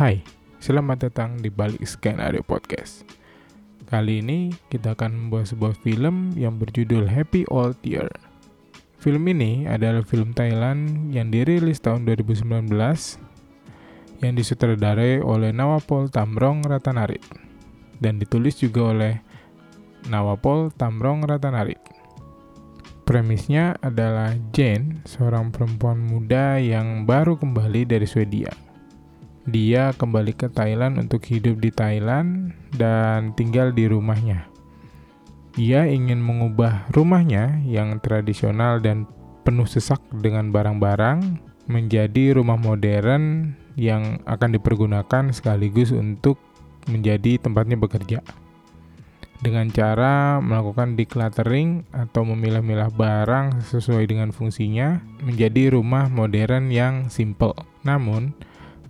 Hai, selamat datang di balik Skenario Podcast. Kali ini kita akan membahas sebuah film yang berjudul Happy Old Year. Film ini adalah film Thailand yang dirilis tahun 2019 yang disutradarai oleh Nawapol Tamrong Ratanarit dan ditulis juga oleh Nawapol Tamrong Ratanarit. Premisnya adalah Jane, seorang perempuan muda yang baru kembali dari Swedia. Dia kembali ke Thailand untuk hidup di Thailand dan tinggal di rumahnya. Ia ingin mengubah rumahnya yang tradisional dan penuh sesak dengan barang-barang menjadi rumah modern yang akan dipergunakan sekaligus untuk menjadi tempatnya bekerja dengan cara melakukan decluttering atau memilah-milah barang sesuai dengan fungsinya menjadi rumah modern yang simple. Namun,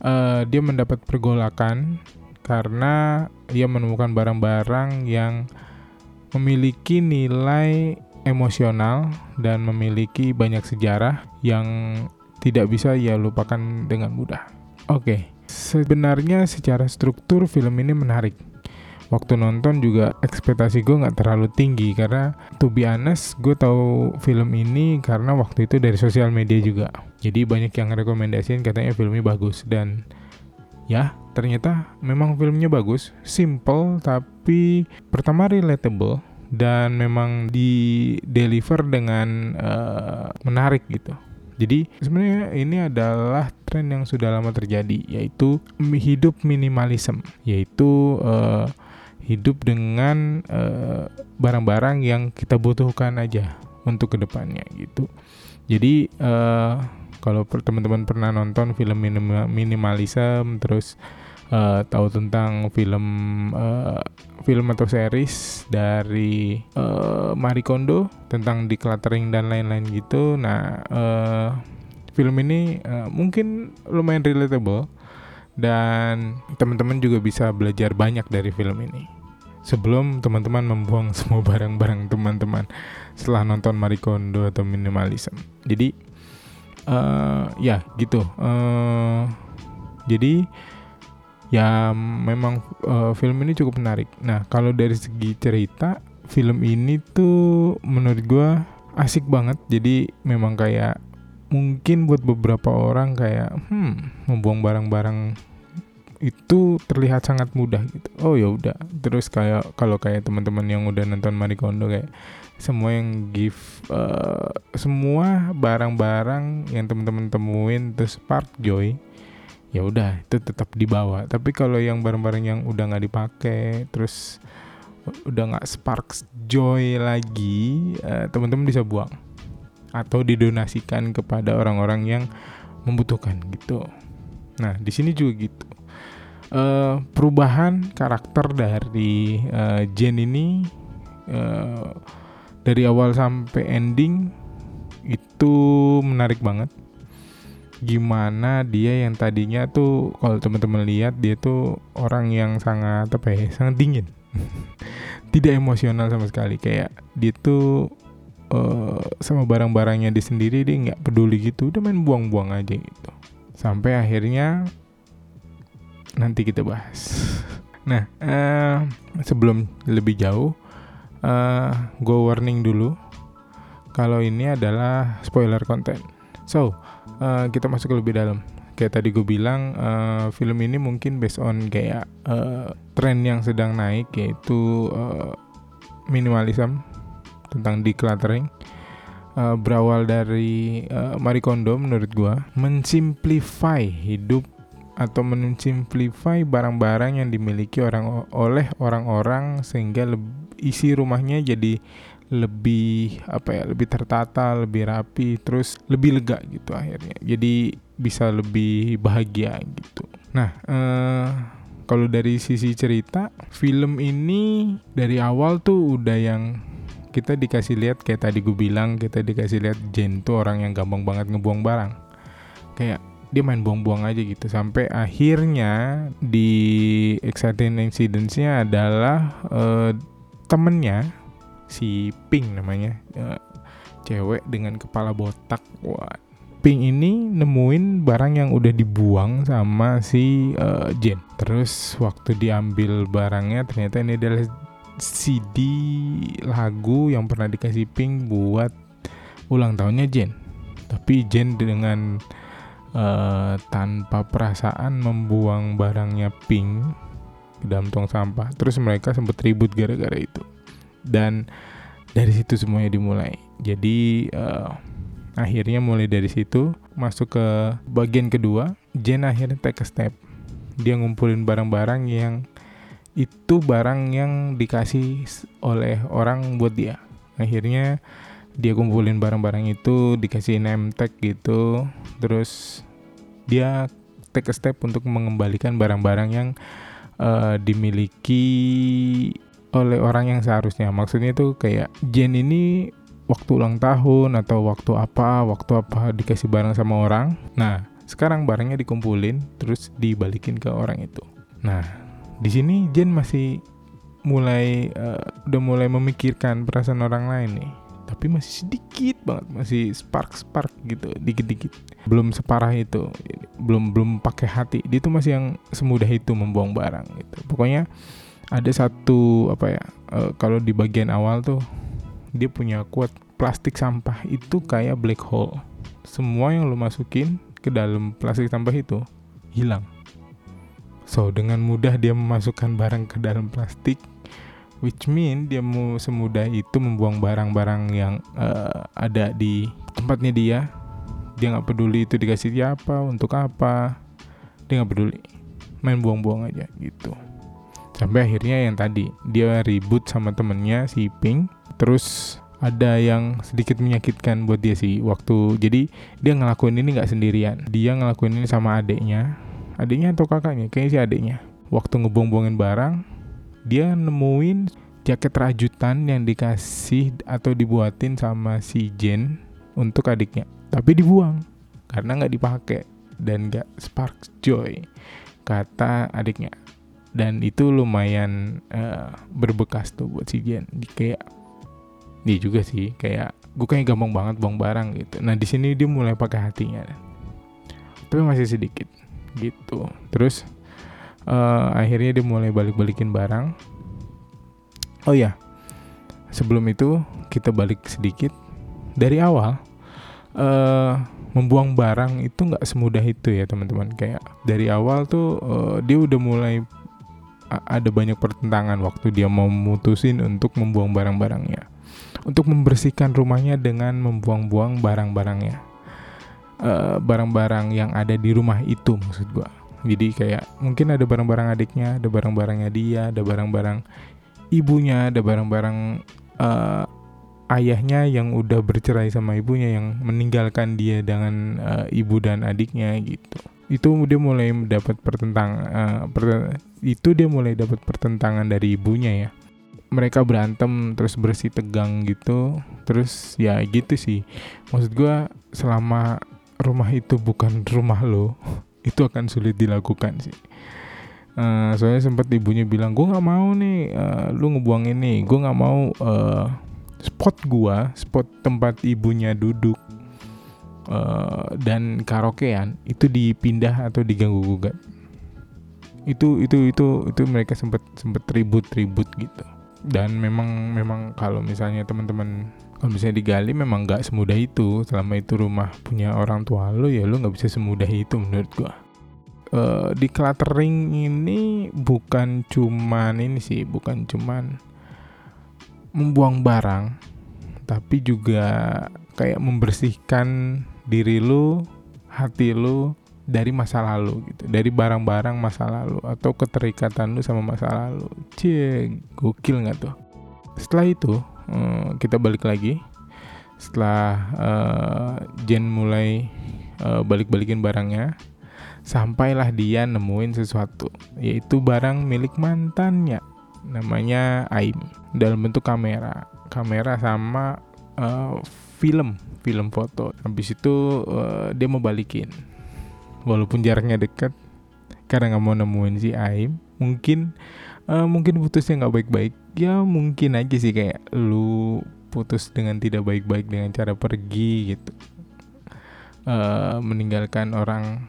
uh, dia mendapat pergolakan karena ia menemukan barang-barang yang memiliki nilai emosional dan memiliki banyak sejarah yang tidak bisa ia lupakan dengan mudah. Oke, okay. sebenarnya secara struktur film ini menarik waktu nonton juga ekspektasi gue nggak terlalu tinggi. Karena to be honest gue tahu film ini karena waktu itu dari sosial media juga. Jadi banyak yang rekomendasiin katanya filmnya bagus. Dan ya ternyata memang filmnya bagus simple tapi pertama relatable dan memang di deliver dengan uh, menarik gitu. Jadi sebenarnya ini adalah tren yang sudah lama terjadi yaitu hidup minimalism yaitu uh, hidup dengan eh, barang-barang yang kita butuhkan aja untuk ke depannya gitu. Jadi uh, kalau teman-teman pernah nonton film minim minimalism terus uh, tahu tentang film uh, film atau series dari uh, Marie Kondo tentang decluttering dan lain-lain gitu. Nah, uh, film ini uh, mungkin lumayan relatable dan teman-teman juga bisa belajar banyak dari film ini sebelum teman-teman membuang semua barang-barang teman-teman setelah nonton Marie Kondo atau minimalism. Jadi uh, ya gitu. Uh, jadi ya memang uh, film ini cukup menarik. Nah kalau dari segi cerita film ini tuh menurut gue asik banget. Jadi memang kayak mungkin buat beberapa orang kayak hmm membuang barang-barang itu terlihat sangat mudah gitu. Oh ya udah. Terus kayak kalau kayak teman-teman yang udah nonton Marie Kondo kayak semua yang give uh, semua barang-barang yang teman-teman temuin terus spark joy ya udah itu tetap dibawa tapi kalau yang barang-barang yang udah nggak dipakai terus udah nggak spark joy lagi uh, teman-teman bisa buang atau didonasikan kepada orang-orang yang membutuhkan gitu nah di sini juga gitu uh, perubahan karakter dari uh, Jen ini uh, dari awal sampai ending itu menarik banget. Gimana dia yang tadinya tuh kalau teman-teman lihat dia tuh orang yang sangat apa ya sangat dingin. Tidak emosional sama sekali. Kayak dia tuh uh, sama barang-barangnya dia sendiri dia nggak peduli gitu. Udah main buang-buang aja gitu. Sampai akhirnya nanti kita bahas. Nah, uh, sebelum lebih jauh, uh, gue warning dulu kalau ini adalah spoiler konten. So, uh, kita masuk lebih dalam. Kayak tadi gue bilang, uh, film ini mungkin based on kayak uh, tren yang sedang naik yaitu uh, minimalism tentang decluttering. Uh, berawal dari uh, Marie Kondo menurut gue mensimplify hidup atau mensimplify barang-barang yang dimiliki orang oleh orang-orang sehingga isi rumahnya jadi lebih apa ya lebih tertata lebih rapi terus lebih lega gitu akhirnya. Jadi bisa lebih bahagia gitu. Nah eh, kalau dari sisi cerita film ini dari awal tuh udah yang kita dikasih lihat kayak tadi gue bilang kita dikasih lihat Jen tuh orang yang gampang banget ngebuang barang. Kayak dia main buang-buang aja gitu sampai akhirnya di exciting incidents-nya adalah uh, temennya si Pink namanya uh, cewek dengan kepala botak wah Pink ini nemuin barang yang udah dibuang sama si uh, Jen. Terus waktu diambil barangnya ternyata ini adalah CD lagu yang pernah dikasih Pink buat ulang tahunnya Jen. Tapi Jen dengan uh, tanpa perasaan membuang barangnya Pink ke dalam tong sampah. Terus mereka sempat ribut gara-gara itu. Dan dari situ semuanya dimulai. Jadi uh, akhirnya mulai dari situ masuk ke bagian kedua. Jen akhirnya take a step. Dia ngumpulin barang-barang yang itu barang yang dikasih oleh orang buat dia akhirnya dia kumpulin barang-barang itu dikasih name tag gitu. Terus dia take a step untuk mengembalikan barang-barang yang uh, dimiliki oleh orang yang seharusnya. Maksudnya itu kayak Jen ini waktu ulang tahun atau waktu apa waktu apa dikasih barang sama orang. Nah sekarang barangnya dikumpulin terus dibalikin ke orang itu. Nah di sini Jen masih mulai uh, udah mulai memikirkan perasaan orang lain nih tapi masih sedikit banget masih spark spark gitu dikit dikit belum separah itu belum belum pakai hati. Dia tuh masih yang semudah itu membuang barang gitu. Pokoknya ada satu apa ya uh, kalau di bagian awal tuh dia punya kuat plastik sampah itu kayak black hole. Semua yang lo masukin ke dalam plastik sampah itu hilang. So, dengan mudah dia memasukkan barang ke dalam plastik, which mean dia mau semudah itu membuang barang-barang yang uh, ada di tempatnya dia. Dia nggak peduli itu dikasih siapa, untuk apa. Dia nggak peduli. Main buang-buang aja gitu. Sampai akhirnya yang tadi dia ribut sama temennya si Pink, terus ada yang sedikit menyakitkan buat dia sih waktu jadi dia ngelakuin ini nggak sendirian dia ngelakuin ini sama adiknya adiknya atau kakaknya kayaknya si adiknya waktu ngebuang-buangin barang dia nemuin jaket rajutan yang dikasih atau dibuatin sama si Jen untuk adiknya. Tapi dibuang karena nggak dipakai dan nggak spark joy kata adiknya. Dan itu lumayan uh, berbekas tuh buat si Jen kayak dia juga sih kayak gue kayak gampang banget buang barang gitu. Nah di sini dia mulai pakai hatinya. Tapi masih sedikit gitu. Terus uh, akhirnya dia mulai balik-balikin barang. Oh ya sebelum itu kita balik sedikit. Dari awal uh, membuang barang itu nggak semudah itu ya teman-teman. Kayak dari awal tuh uh, dia udah mulai ada banyak pertentangan waktu dia memutusin untuk membuang barang-barangnya. Untuk membersihkan rumahnya dengan membuang-buang barang-barangnya. Barang barang-barang yang ada di rumah itu maksud gua jadi kayak mungkin ada barang-barang adiknya ada barang-barangnya dia ada barang-barang ibunya ada barang-barang uh, ayahnya yang udah bercerai sama ibunya yang meninggalkan dia dengan uh, ibu dan adiknya gitu. Itu dia mulai mendapat pertentang uh, per, itu dia mulai dapat pertentangan dari ibunya ya. Mereka berantem terus bersih tegang gitu. Terus ya gitu sih. Maksud gue selama rumah itu bukan rumah lo itu akan sulit dilakukan sih. Uh, soalnya sempat ibunya bilang gue nggak mau nih uh, lu ngebuang ini. Gue nggak mau uh, spot gua spot tempat ibunya duduk uh, dan karaokean itu dipindah atau diganggu gugat. Itu itu itu itu mereka sempat sempat ribut ribut gitu. Dan memang memang kalau misalnya teman-teman kalau misalnya digali memang nggak semudah itu. Selama itu rumah punya orang tua lo ya lo nggak bisa semudah itu menurut gua. Uh, di cluttering ini bukan cuman ini sih bukan cuman membuang barang tapi juga kayak membersihkan diri lo hati lo dari masa lalu gitu. Dari barang-barang masa lalu atau keterikatan lu sama masa lalu. Cie gokil nggak tuh? Setelah itu Eh, kita balik lagi. Setelah uh, Jen mulai uh, balik-balikin barangnya sampailah dia nemuin sesuatu yaitu barang milik mantannya namanya Aim dalam bentuk kamera. Kamera sama uh, film film foto. Habis itu uh, dia mau balikin. Walaupun jaraknya dekat karena nggak mau nemuin si Aim mungkin uh, mungkin putusnya nggak baik-baik. Ya mungkin aja sih kayak lu putus dengan tidak baik-baik dengan cara pergi gitu. Uh, meninggalkan orang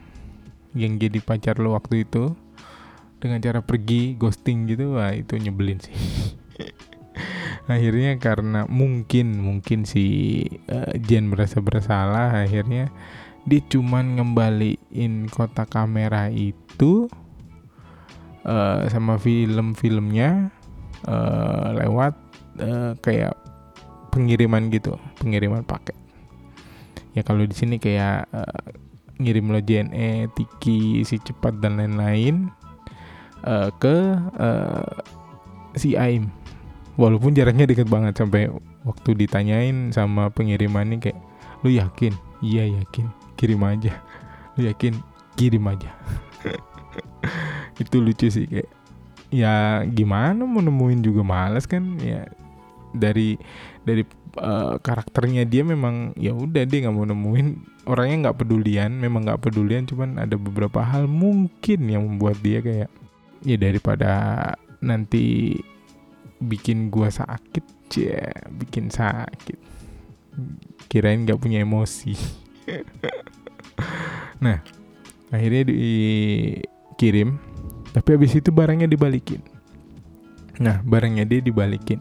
yang jadi pacar lo waktu itu dengan cara pergi ghosting gitu wah itu nyebelin sih. Akhirnya karena mungkin mungkin si uh, Jen merasa bersalah akhirnya dia cuman ngembaliin kotak kamera itu uh, sama film-filmnya uh, lewat uh, kayak pengiriman gitu pengiriman paket ya kalau di sini kayak uh, ngirim lo JNE, Tiki, si cepat dan lain-lain uh, ke uh, si Aim. Walaupun jaraknya deket banget sampai waktu ditanyain sama pengirimannya kayak lu yakin? Iya yakin. Kirim aja. Lu yakin? Kirim aja. Itu lucu sih kayak ya gimana mau nemuin juga males kan ya dari dari uh, karakternya dia memang ya udah dia nggak mau nemuin orangnya nggak pedulian memang nggak pedulian cuman ada beberapa hal mungkin yang membuat dia kayak ya daripada nanti bikin gua sakit ya bikin sakit. Kirain nggak punya emosi. Nah akhirnya dikirim tapi habis itu barangnya dibalikin. Nah barangnya dia dibalikin.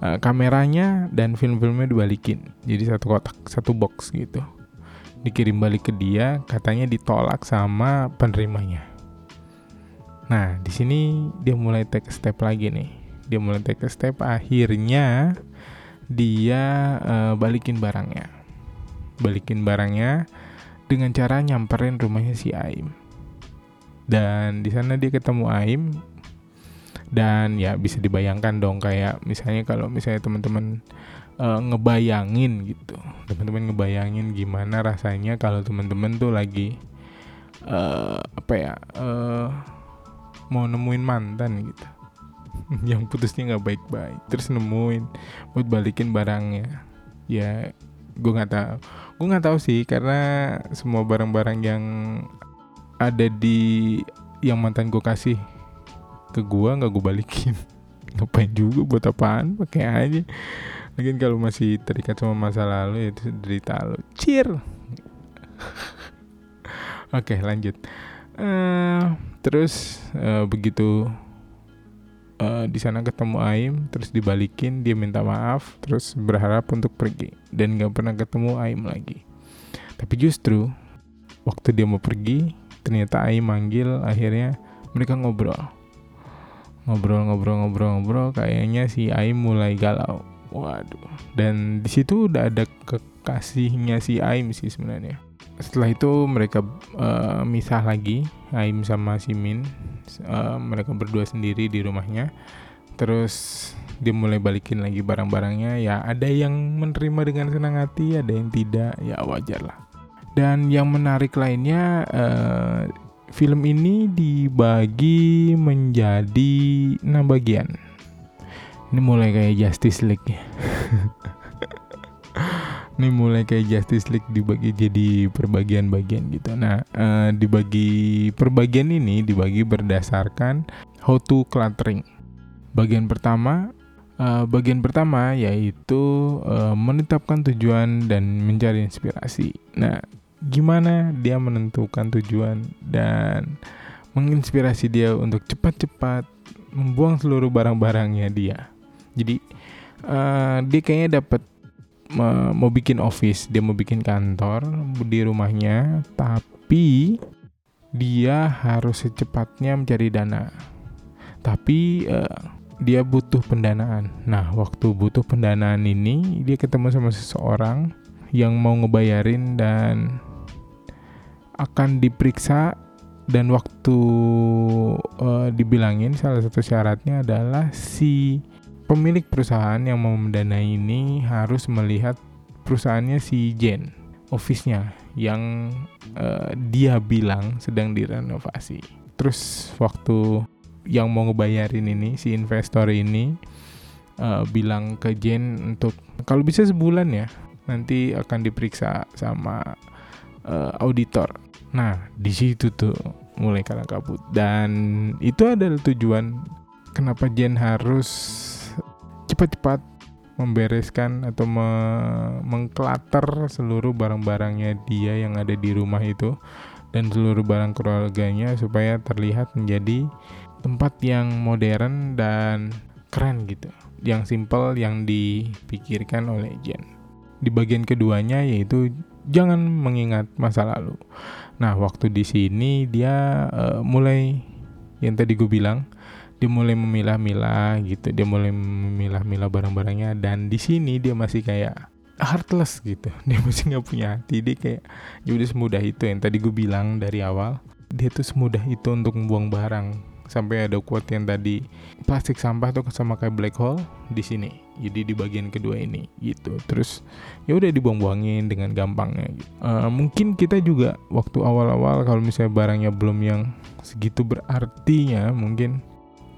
Uh, kameranya dan film-filmnya dibalikin. Jadi satu kotak satu box gitu. Dikirim balik ke dia katanya ditolak sama penerimanya. Nah di sini dia mulai take step lagi nih. Dia mulai take step akhirnya dia uh, balikin barangnya. Balikin barangnya dengan cara nyamperin rumahnya si Aim dan di sana dia ketemu Aim. Dan ya bisa dibayangkan dong kayak misalnya kalau misalnya teman-teman uh, ngebayangin gitu. Teman-teman ngebayangin gimana rasanya kalau teman-teman tuh lagi uh, apa ya uh, mau nemuin mantan gitu. Yang putusnya nggak baik-baik terus nemuin buat balikin barangnya. Ya gue nggak tahu gue nggak tahu sih karena semua barang-barang yang ada di yang mantan gue kasih ke gua nggak gue balikin. Ngapain juga buat apaan? Pakai aja. Mungkin kalau masih terikat sama masa lalu ya itu derita lo cheer oke lanjut. Uh, terus uh, begitu uh, di sana ketemu Aim terus dibalikin dia minta maaf terus berharap untuk pergi. Dan nggak pernah ketemu Aim lagi. Tapi justru waktu dia mau pergi ternyata Aim manggil akhirnya mereka ngobrol. Ngobrol-ngobrol-ngobrol-ngobrol kayaknya si Aim mulai galau. Waduh. Dan di situ udah ada kekasihnya si Aim sih sebenarnya. Setelah itu mereka uh, misah lagi Aim sama si Min. Uh, mereka berdua sendiri di rumahnya. Terus dia mulai balikin lagi barang-barangnya. Ya ada yang menerima dengan senang hati ada yang tidak. Ya wajar lah dan yang menarik lainnya uh, film ini dibagi menjadi enam bagian. Ini mulai kayak Justice League ya. ini mulai kayak Justice League dibagi jadi perbagian-bagian gitu. Nah, uh, dibagi perbagian ini dibagi berdasarkan how to cluttering. Bagian pertama, uh, bagian pertama yaitu menetapkan tujuan dan mencari inspirasi. Nah, gimana dia menentukan tujuan dan menginspirasi dia untuk cepat-cepat membuang seluruh barang-barangnya dia. Jadi uh, dia kayaknya dapat uh, mau bikin office, dia mau bikin kantor di rumahnya, tapi dia harus secepatnya mencari dana. Tapi uh, dia butuh pendanaan. Nah, waktu butuh pendanaan ini dia ketemu sama seseorang yang mau ngebayarin dan akan diperiksa dan waktu uh, dibilangin salah satu syaratnya adalah si pemilik perusahaan yang mau mendanai ini harus melihat perusahaannya si Jen, office-nya yang uh, dia bilang sedang direnovasi. Terus waktu yang mau ngebayarin ini si investor ini uh, bilang ke Jen untuk kalau bisa sebulan ya nanti akan diperiksa sama uh, auditor. Nah, di situ tuh mulai kalah kabut dan itu adalah tujuan kenapa Jen harus cepat-cepat membereskan atau me mengklater seluruh barang-barangnya dia yang ada di rumah itu dan seluruh barang keluarganya supaya terlihat menjadi tempat yang modern dan keren gitu. Yang simple yang dipikirkan oleh Jen. Di bagian keduanya yaitu jangan mengingat masa lalu. Nah, waktu di sini dia uh, mulai yang tadi gue bilang dia mulai memilah-milah gitu dia mulai memilah-milah barang-barangnya dan di sini dia masih kayak heartless gitu. Dia masih nggak punya hati. Dia kayak ya udah semudah itu. Yang tadi gue bilang dari awal dia tuh semudah itu untuk membuang barang. Sampai ada quote yang tadi plastik sampah tuh sama kayak black hole di sini jadi di bagian kedua ini gitu. Terus ya udah dibuang-buangin dengan gampangnya uh, mungkin kita juga waktu awal-awal kalau misalnya barangnya belum yang segitu berartinya mungkin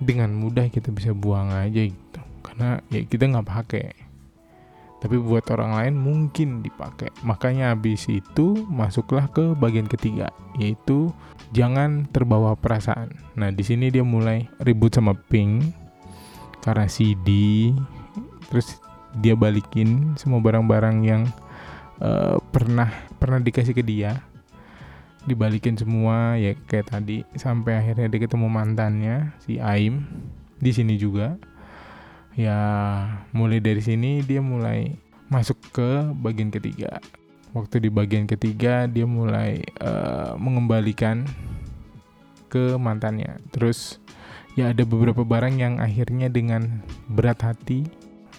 dengan mudah kita bisa buang aja gitu. Karena ya kita nggak pakai. Tapi buat orang lain mungkin dipakai. Makanya habis itu masuklah ke bagian ketiga yaitu jangan terbawa perasaan. Nah di sini dia mulai ribut sama Pink karena CD terus dia balikin semua barang-barang yang uh, pernah pernah dikasih ke dia. Dibalikin semua ya kayak tadi sampai akhirnya dia ketemu mantannya si Aim di sini juga. Ya mulai dari sini dia mulai masuk ke bagian ketiga. Waktu di bagian ketiga dia mulai uh, mengembalikan ke mantannya. Terus ya ada beberapa barang yang akhirnya dengan berat hati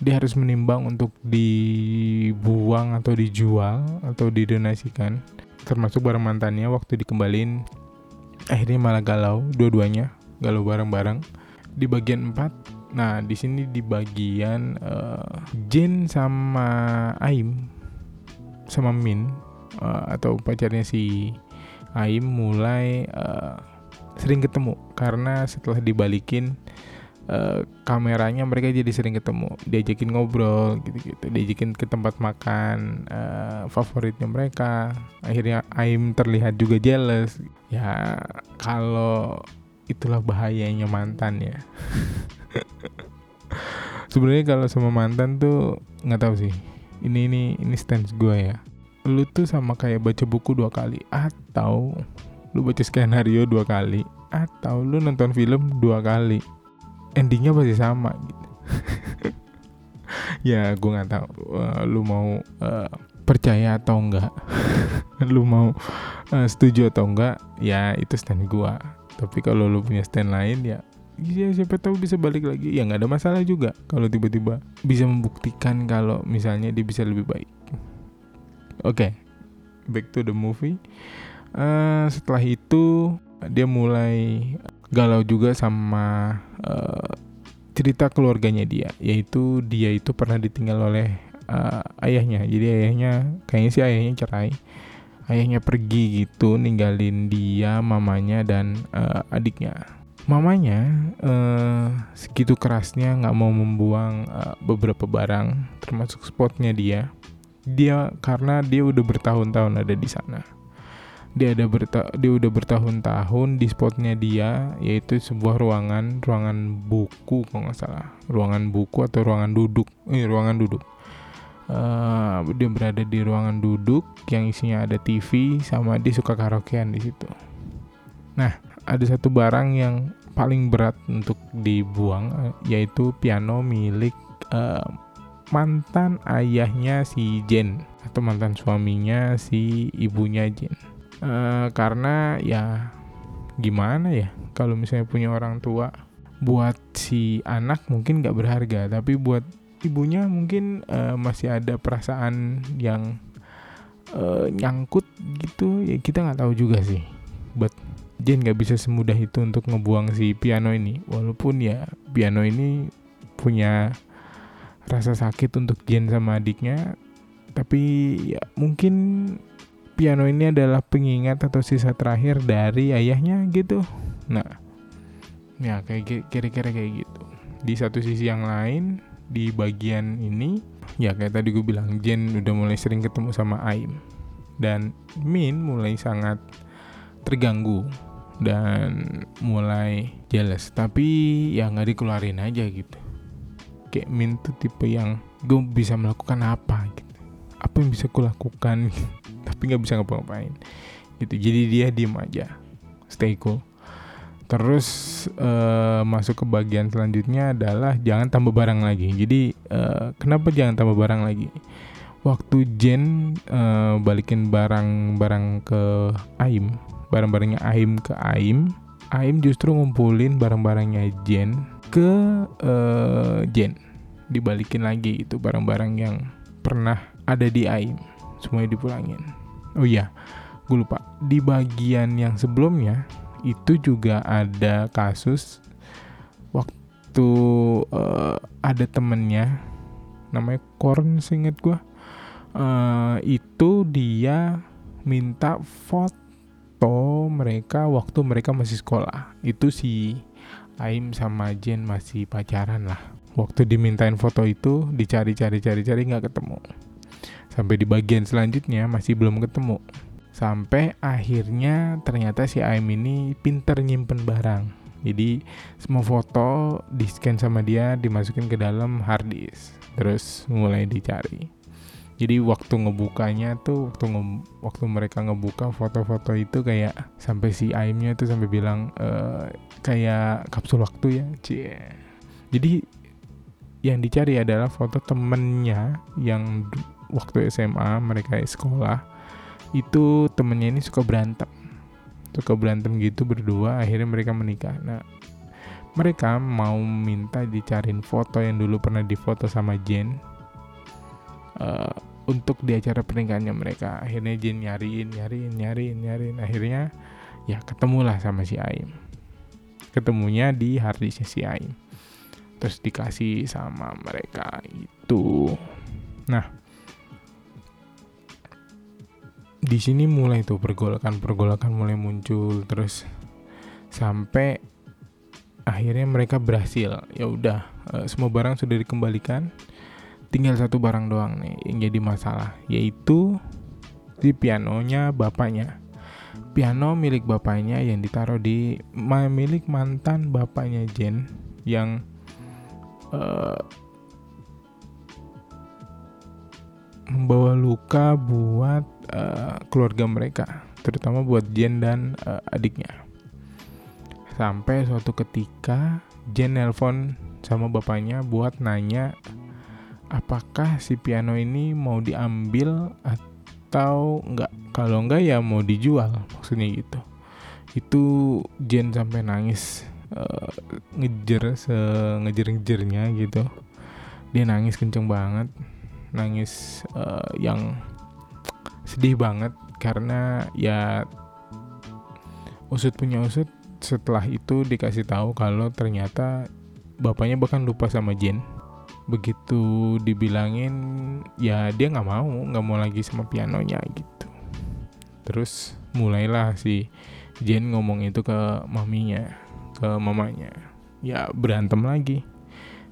dia harus menimbang untuk dibuang atau dijual atau didonasikan. Termasuk barang mantannya waktu dikembalin akhirnya malah galau dua-duanya galau bareng-bareng. Di bagian 4 nah di sini di bagian uh, Jin sama Aim sama Min uh, atau pacarnya si Aim mulai uh, sering ketemu. Karena setelah dibalikin uh, kameranya mereka jadi sering ketemu diajakin ngobrol gitu-gitu. Diajakin ke tempat makan uh, favoritnya mereka. Akhirnya Aim terlihat juga jealous. Ya kalau itulah bahayanya mantan ya. Sebenarnya kalau sama mantan tuh nggak tahu sih. Ini ini ini stance gue ya. Lu tuh sama kayak baca buku dua kali atau lu baca skenario dua kali atau lu nonton film dua kali endingnya pasti sama gitu. Ya gue nggak tahu uh, lu mau uh, percaya atau enggak lu mau uh, setuju atau enggak ya itu stand gue tapi kalau lu punya stand lain ya ya siapa tahu bisa balik lagi. Ya nggak ada masalah juga kalau tiba-tiba bisa membuktikan kalau misalnya dia bisa lebih baik. Oke okay, back to the movie. Uh, setelah itu dia mulai galau juga sama uh, cerita keluarganya dia. Yaitu dia itu pernah ditinggal oleh uh, ayahnya. Jadi ayahnya kayaknya sih ayahnya cerai. Ayahnya pergi gitu ninggalin dia mamanya dan uh, adiknya. Mamanya uh, segitu kerasnya nggak mau membuang uh, beberapa barang termasuk spotnya dia. Dia karena dia udah bertahun-tahun ada di sana dia ada berta dia udah bertahun-tahun di spotnya dia yaitu sebuah ruangan ruangan buku kalau nggak salah. Ruangan buku atau ruangan duduk. Ini eh, ruangan duduk. Uh, dia berada di ruangan duduk yang isinya ada TV sama dia suka karaokean di situ. Nah ada satu barang yang paling berat untuk dibuang eh, yaitu piano milik uh, mantan ayahnya si Jen atau mantan suaminya si ibunya Jen uh, karena ya gimana ya kalau misalnya punya orang tua buat si anak mungkin nggak berharga tapi buat ibunya mungkin uh, masih ada perasaan yang uh, nyangkut gitu ya kita nggak tahu juga sih. But Jen nggak bisa semudah itu untuk ngebuang si piano ini walaupun ya piano ini punya rasa sakit untuk Jen sama adiknya tapi ya mungkin piano ini adalah pengingat atau sisa terakhir dari ayahnya gitu. Nah, ya kayak kira-kira kayak gitu. Di satu sisi yang lain, di bagian ini, ya kayak tadi gue bilang, Jen udah mulai sering ketemu sama Aim. Dan Min mulai sangat terganggu dan mulai jealous. Tapi ya nggak dikeluarin aja gitu. kayak Min tuh tipe yang gue bisa melakukan apa gitu apa yang bisa kulakukan tapi nggak bisa ngapa-ngapain. Gitu. Jadi dia diem aja. Stay cool. Terus uh, masuk ke bagian selanjutnya adalah jangan tambah barang lagi. Jadi uh, kenapa jangan tambah barang lagi? Waktu Jen uh, balikin barang-barang ke Aim barang-barangnya Aim ke Aim Aim justru ngumpulin barang-barangnya Jen ke uh, Jen. Dibalikin lagi itu barang-barang yang pernah ada di Aim. Semuanya dipulangin oh iya gue lupa. Di bagian yang sebelumnya itu juga ada kasus waktu uh, ada temennya namanya Korn seinget gue uh, itu dia minta foto mereka waktu mereka masih sekolah. Itu si Aim sama Jen masih pacaran lah. Waktu dimintain foto itu dicari-cari cari-cari nggak ketemu sampai di bagian selanjutnya masih belum ketemu. Sampai akhirnya ternyata si Aim ini pinter nyimpen barang. Jadi semua foto di scan sama dia dimasukin ke dalam hard disk. Terus mulai dicari. Jadi waktu ngebukanya tuh waktu nge waktu mereka ngebuka foto-foto itu kayak sampai si Aimnya tuh sampai bilang e, kayak kapsul waktu ya. Cie. Jadi yang dicari adalah foto temennya yang waktu SMA mereka sekolah itu temennya ini suka berantem. Suka berantem gitu berdua akhirnya mereka menikah. Nah mereka mau minta dicariin foto yang dulu pernah difoto sama Jen uh, untuk di acara pernikahannya mereka. Akhirnya Jen nyariin nyariin nyariin nyariin. Akhirnya ya ketemulah sama si Aim. Ketemunya di harddisknya si Aim. Terus dikasih sama mereka itu. Nah di sini mulai tuh pergolakan-pergolakan mulai muncul terus sampai akhirnya mereka berhasil. Ya udah uh, semua barang sudah dikembalikan tinggal satu barang doang nih yang jadi masalah yaitu di pianonya bapaknya. Piano milik bapaknya yang ditaruh di milik mantan bapaknya Jen yang uh, membawa luka buat uh, keluarga mereka, terutama buat Jen dan uh, adiknya. Sampai suatu ketika Jen nelpon sama bapaknya buat nanya apakah si piano ini mau diambil atau enggak. Kalau enggak ya mau dijual, maksudnya gitu. Itu Jen sampai nangis uh, ngejer se ngejer-ngejernya gitu. Dia nangis kenceng banget nangis uh, yang sedih banget karena ya usut punya usut setelah itu dikasih tahu kalau ternyata bapaknya bahkan lupa sama Jen begitu dibilangin ya dia nggak mau nggak mau lagi sama pianonya gitu. Terus mulailah si Jen ngomong itu ke maminya ke mamanya. Ya berantem lagi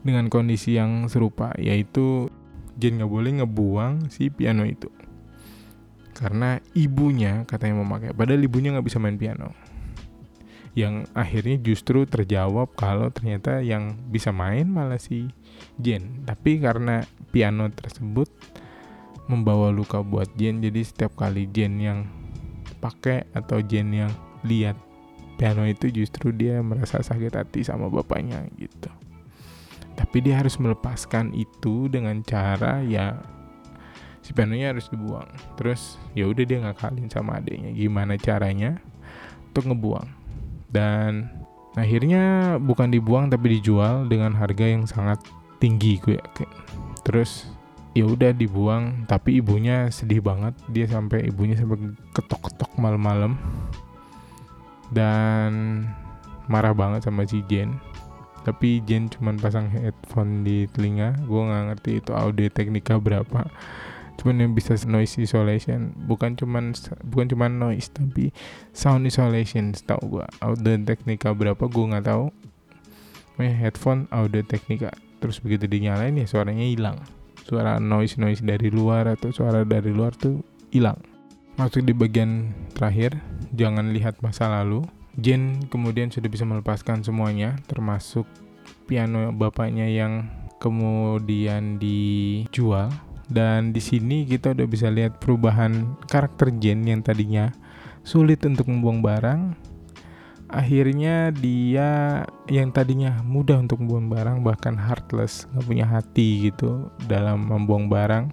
dengan kondisi yang serupa yaitu Jen nggak boleh ngebuang si piano itu karena ibunya katanya memakai padahal ibunya nggak bisa main piano. Yang akhirnya justru terjawab kalau ternyata yang bisa main malah si Jen. Tapi karena piano tersebut membawa luka buat Jen jadi setiap kali Jen yang pakai atau Jen yang lihat piano itu justru dia merasa sakit hati sama bapaknya gitu. Tapi dia harus melepaskan itu dengan cara ya si pianonya harus dibuang. Terus ya udah dia ngakalin sama adiknya gimana caranya untuk ngebuang. Dan akhirnya bukan dibuang tapi dijual dengan harga yang sangat tinggi gue yakin terus ya udah dibuang tapi ibunya sedih banget. Dia sampai ibunya sampai ketok-ketok malam-malam. Dan marah banget sama si Jen. Tapi Jen cuman pasang headphone di telinga. Gue nggak ngerti itu audio teknika berapa cuman bisa noise isolation. Bukan cuman bukan cuman noise tapi sound isolation tahu gue audio teknika berapa gue nggak tahu. Eh headphone audio teknika. Terus begitu dinyalain ya suaranya hilang. Suara noise noise dari luar atau suara dari luar tuh hilang. Masuk di bagian terakhir jangan lihat masa lalu. Jen kemudian sudah bisa melepaskan semuanya, termasuk piano bapaknya yang kemudian dijual dan di sini kita udah bisa lihat perubahan karakter Jen yang tadinya sulit untuk membuang barang akhirnya dia yang tadinya mudah untuk membuang barang bahkan heartless nggak punya hati gitu dalam membuang barang.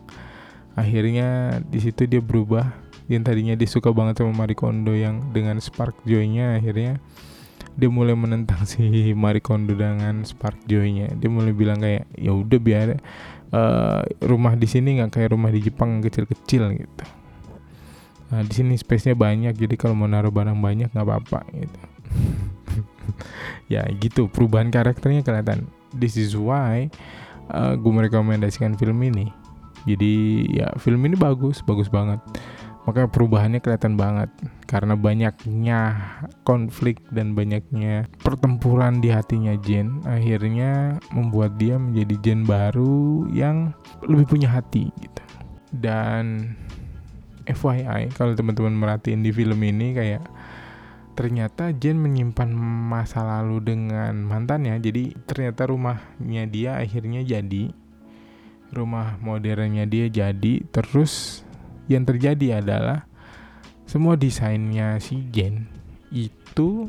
Akhirnya di situ dia berubah. Yang tadinya dia suka banget sama Marie Kondo yang dengan spark joy-nya akhirnya dia mulai menentang si Marie Kondo dengan spark joy-nya. Dia mulai bilang kayak ya udah biar uh, rumah di sini nggak kayak rumah di Jepang kecil-kecil gitu Nah, di sini space-nya banyak, jadi kalau mau naruh barang banyak nggak apa-apa gitu. ya gitu, perubahan karakternya kelihatan. This is why uh, gue merekomendasikan film ini. Jadi ya film ini bagus, bagus banget. Makanya perubahannya kelihatan banget karena banyaknya konflik dan banyaknya pertempuran di hatinya Jen akhirnya membuat dia menjadi Jen baru yang lebih punya hati gitu. Dan FYI kalau teman-teman merhatiin di film ini kayak ternyata Jen menyimpan masa lalu dengan mantannya jadi ternyata rumahnya dia akhirnya jadi rumah modernnya dia jadi terus yang terjadi adalah semua desainnya si Jen itu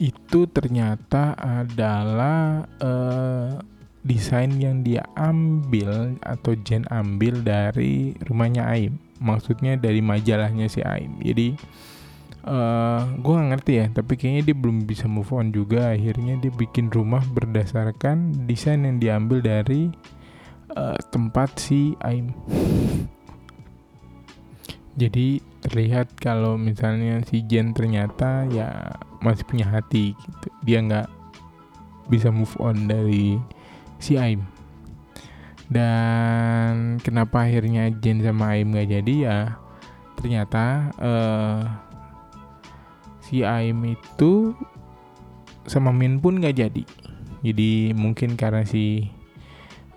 itu ternyata adalah uh, desain yang dia ambil atau Jen ambil dari rumahnya Aim. Maksudnya dari majalahnya si Aim. Jadi uh, eh, gue gak ngerti ya tapi kayaknya dia belum bisa move on juga. Akhirnya dia bikin rumah berdasarkan desain yang diambil dari uh, tempat si Aim jadi terlihat kalau misalnya si Jen ternyata ya masih punya hati gitu. Dia nggak bisa move on dari si Aim. Dan kenapa akhirnya Jen sama Aim gak jadi ya? Ternyata uh, si Aim itu sama Min pun gak jadi. Jadi mungkin karena si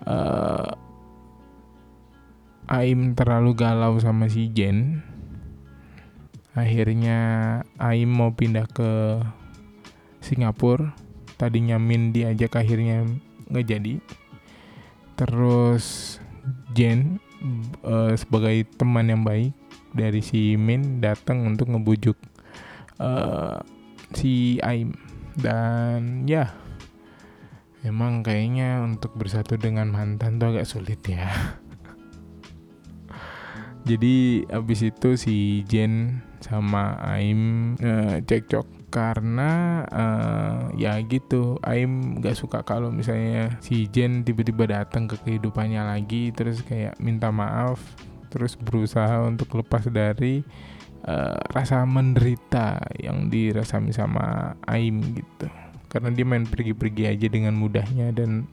uh, Aim terlalu galau sama si Jen. Akhirnya Aim mau pindah ke Singapura. Tadinya Min diajak akhirnya nggak jadi. Terus Jen uh, sebagai teman yang baik dari si Min datang untuk ngebujuk uh, si Aim. Dan ya emang kayaknya untuk bersatu dengan mantan tuh agak sulit ya jadi abis itu si Jen sama Aim uh, cekcok. Karena uh, ya gitu Aim gak suka kalau misalnya si Jen tiba-tiba datang ke kehidupannya lagi terus kayak minta maaf terus berusaha untuk lepas dari uh, rasa menderita yang dirasami sama Aim gitu. Karena dia main pergi-pergi aja dengan mudahnya dan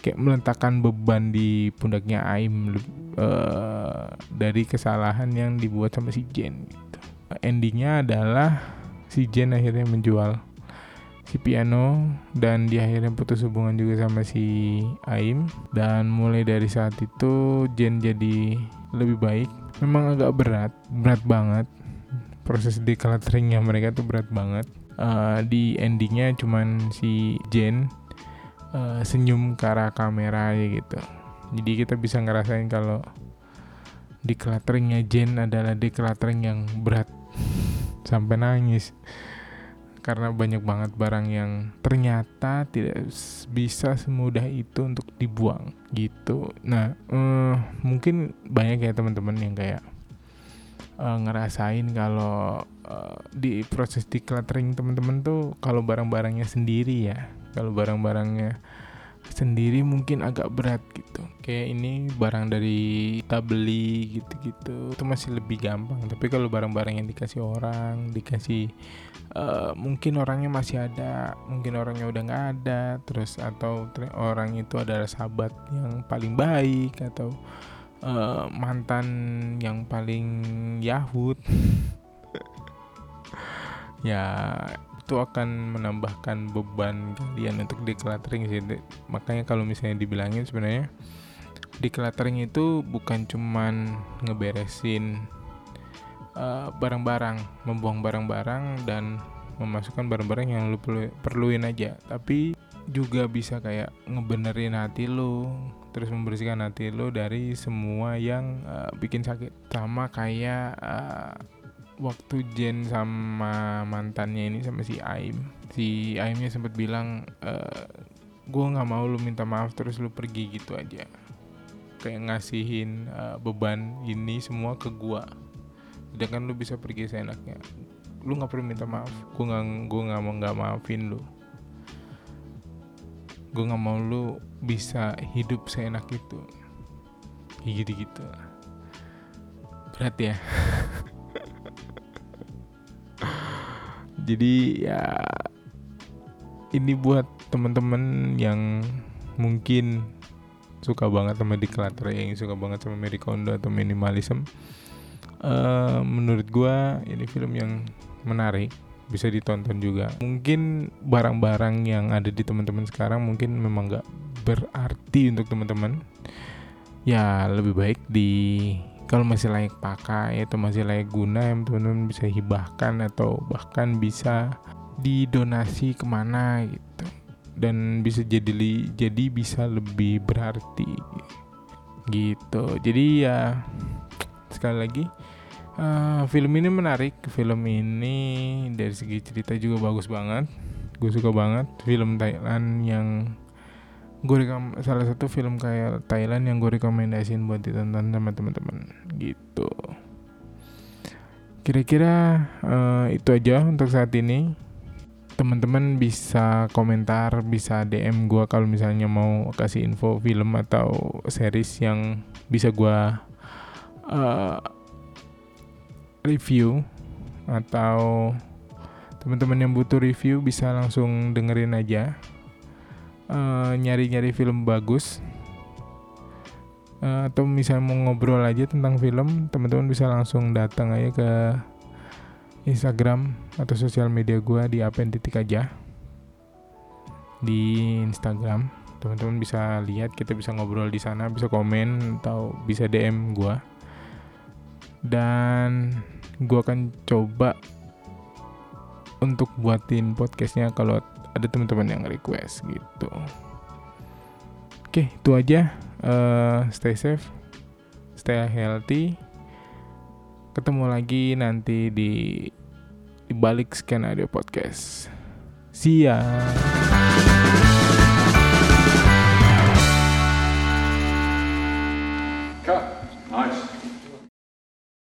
kayak meletakkan beban di pundaknya Aim uh, dari kesalahan yang dibuat sama si Jen gitu. Endingnya adalah si Jen akhirnya menjual si piano dan dia akhirnya putus hubungan juga sama si Aim. Dan mulai dari saat itu Jen jadi lebih baik. Memang agak berat berat banget. Proses declutteringnya mereka tuh berat banget. Uh, di endingnya cuman si Jen uh, senyum ke arah kamera aja gitu. Jadi kita bisa ngerasain kalau declutteringnya Jen adalah decluttering yang berat. Sampai nangis. Karena banyak banget barang yang ternyata tidak bisa semudah itu untuk dibuang gitu. Nah, uh, mungkin banyak ya teman-teman yang kayak uh, ngerasain kalau uh, di proses decluttering teman-teman tuh kalau barang-barangnya sendiri ya, kalau barang-barangnya sendiri mungkin agak berat gitu. Kayak ini barang dari kita beli gitu-gitu itu masih lebih gampang. Tapi kalau barang-barang yang dikasih orang dikasih uh, mungkin orangnya masih ada mungkin orangnya udah nggak ada terus atau orang itu adalah sahabat yang paling baik atau uh, mantan yang paling yahut. Ya itu akan menambahkan beban kalian untuk decluttering sih makanya kalau misalnya dibilangin sebenarnya decluttering itu bukan cuman ngeberesin eh, barang-barang membuang barang-barang dan memasukkan barang-barang yang lu perlu, perluin aja. Tapi juga bisa kayak ngebenerin hati lu terus membersihkan hati lu dari semua yang uh, bikin sakit. Sama kayak uh, waktu Jen sama mantannya ini sama si Aim. Si Aimnya sempat bilang uh, gue nggak mau lu minta maaf terus lu pergi gitu aja. Kayak ngasihin uh, beban ini semua ke gue sedangkan lu bisa pergi seenaknya. Lu nggak perlu minta maaf. Gue nggak gue nggak mau nggak maafin lu. Gue nggak mau lu bisa hidup seenak itu. Gitu gitu berat ya jadi ya ini buat teman-teman yang mungkin suka banget sama declutter yang suka banget sama Marie Kondo atau minimalism. Uh, menurut gue ini film yang menarik bisa ditonton juga. Mungkin barang-barang yang ada di teman-teman sekarang mungkin memang nggak berarti untuk teman-teman ya lebih baik di kalau masih layak pakai atau masih layak guna yang teman-teman bisa hibahkan atau bahkan bisa didonasi ke mana gitu. Dan bisa jadi jadi bisa lebih berarti gitu. Jadi ya sekali lagi uh, film ini menarik. Film ini dari segi cerita juga bagus banget. Gue suka banget film Thailand yang gue rekom salah satu film kayak Thailand yang gue rekomendasiin buat ditonton sama teman-teman gitu. Kira-kira uh, itu aja untuk saat ini. Teman-teman bisa komentar, bisa DM gue kalau misalnya mau kasih info film atau series yang bisa gue uh, review atau teman-teman yang butuh review bisa langsung dengerin aja nyari nyari-nyari film bagus. Uh, atau misalnya mau ngobrol aja tentang film teman-teman bisa langsung datang aja ke Instagram atau sosial media gue di titik aja. Di Instagram teman-teman bisa lihat kita bisa ngobrol di sana bisa komen atau bisa DM gue dan gue akan coba untuk buatin podcastnya kalau ada teman-teman yang request gitu oke itu aja uh, stay safe stay healthy ketemu lagi nanti di di balik skenario podcast. See ya.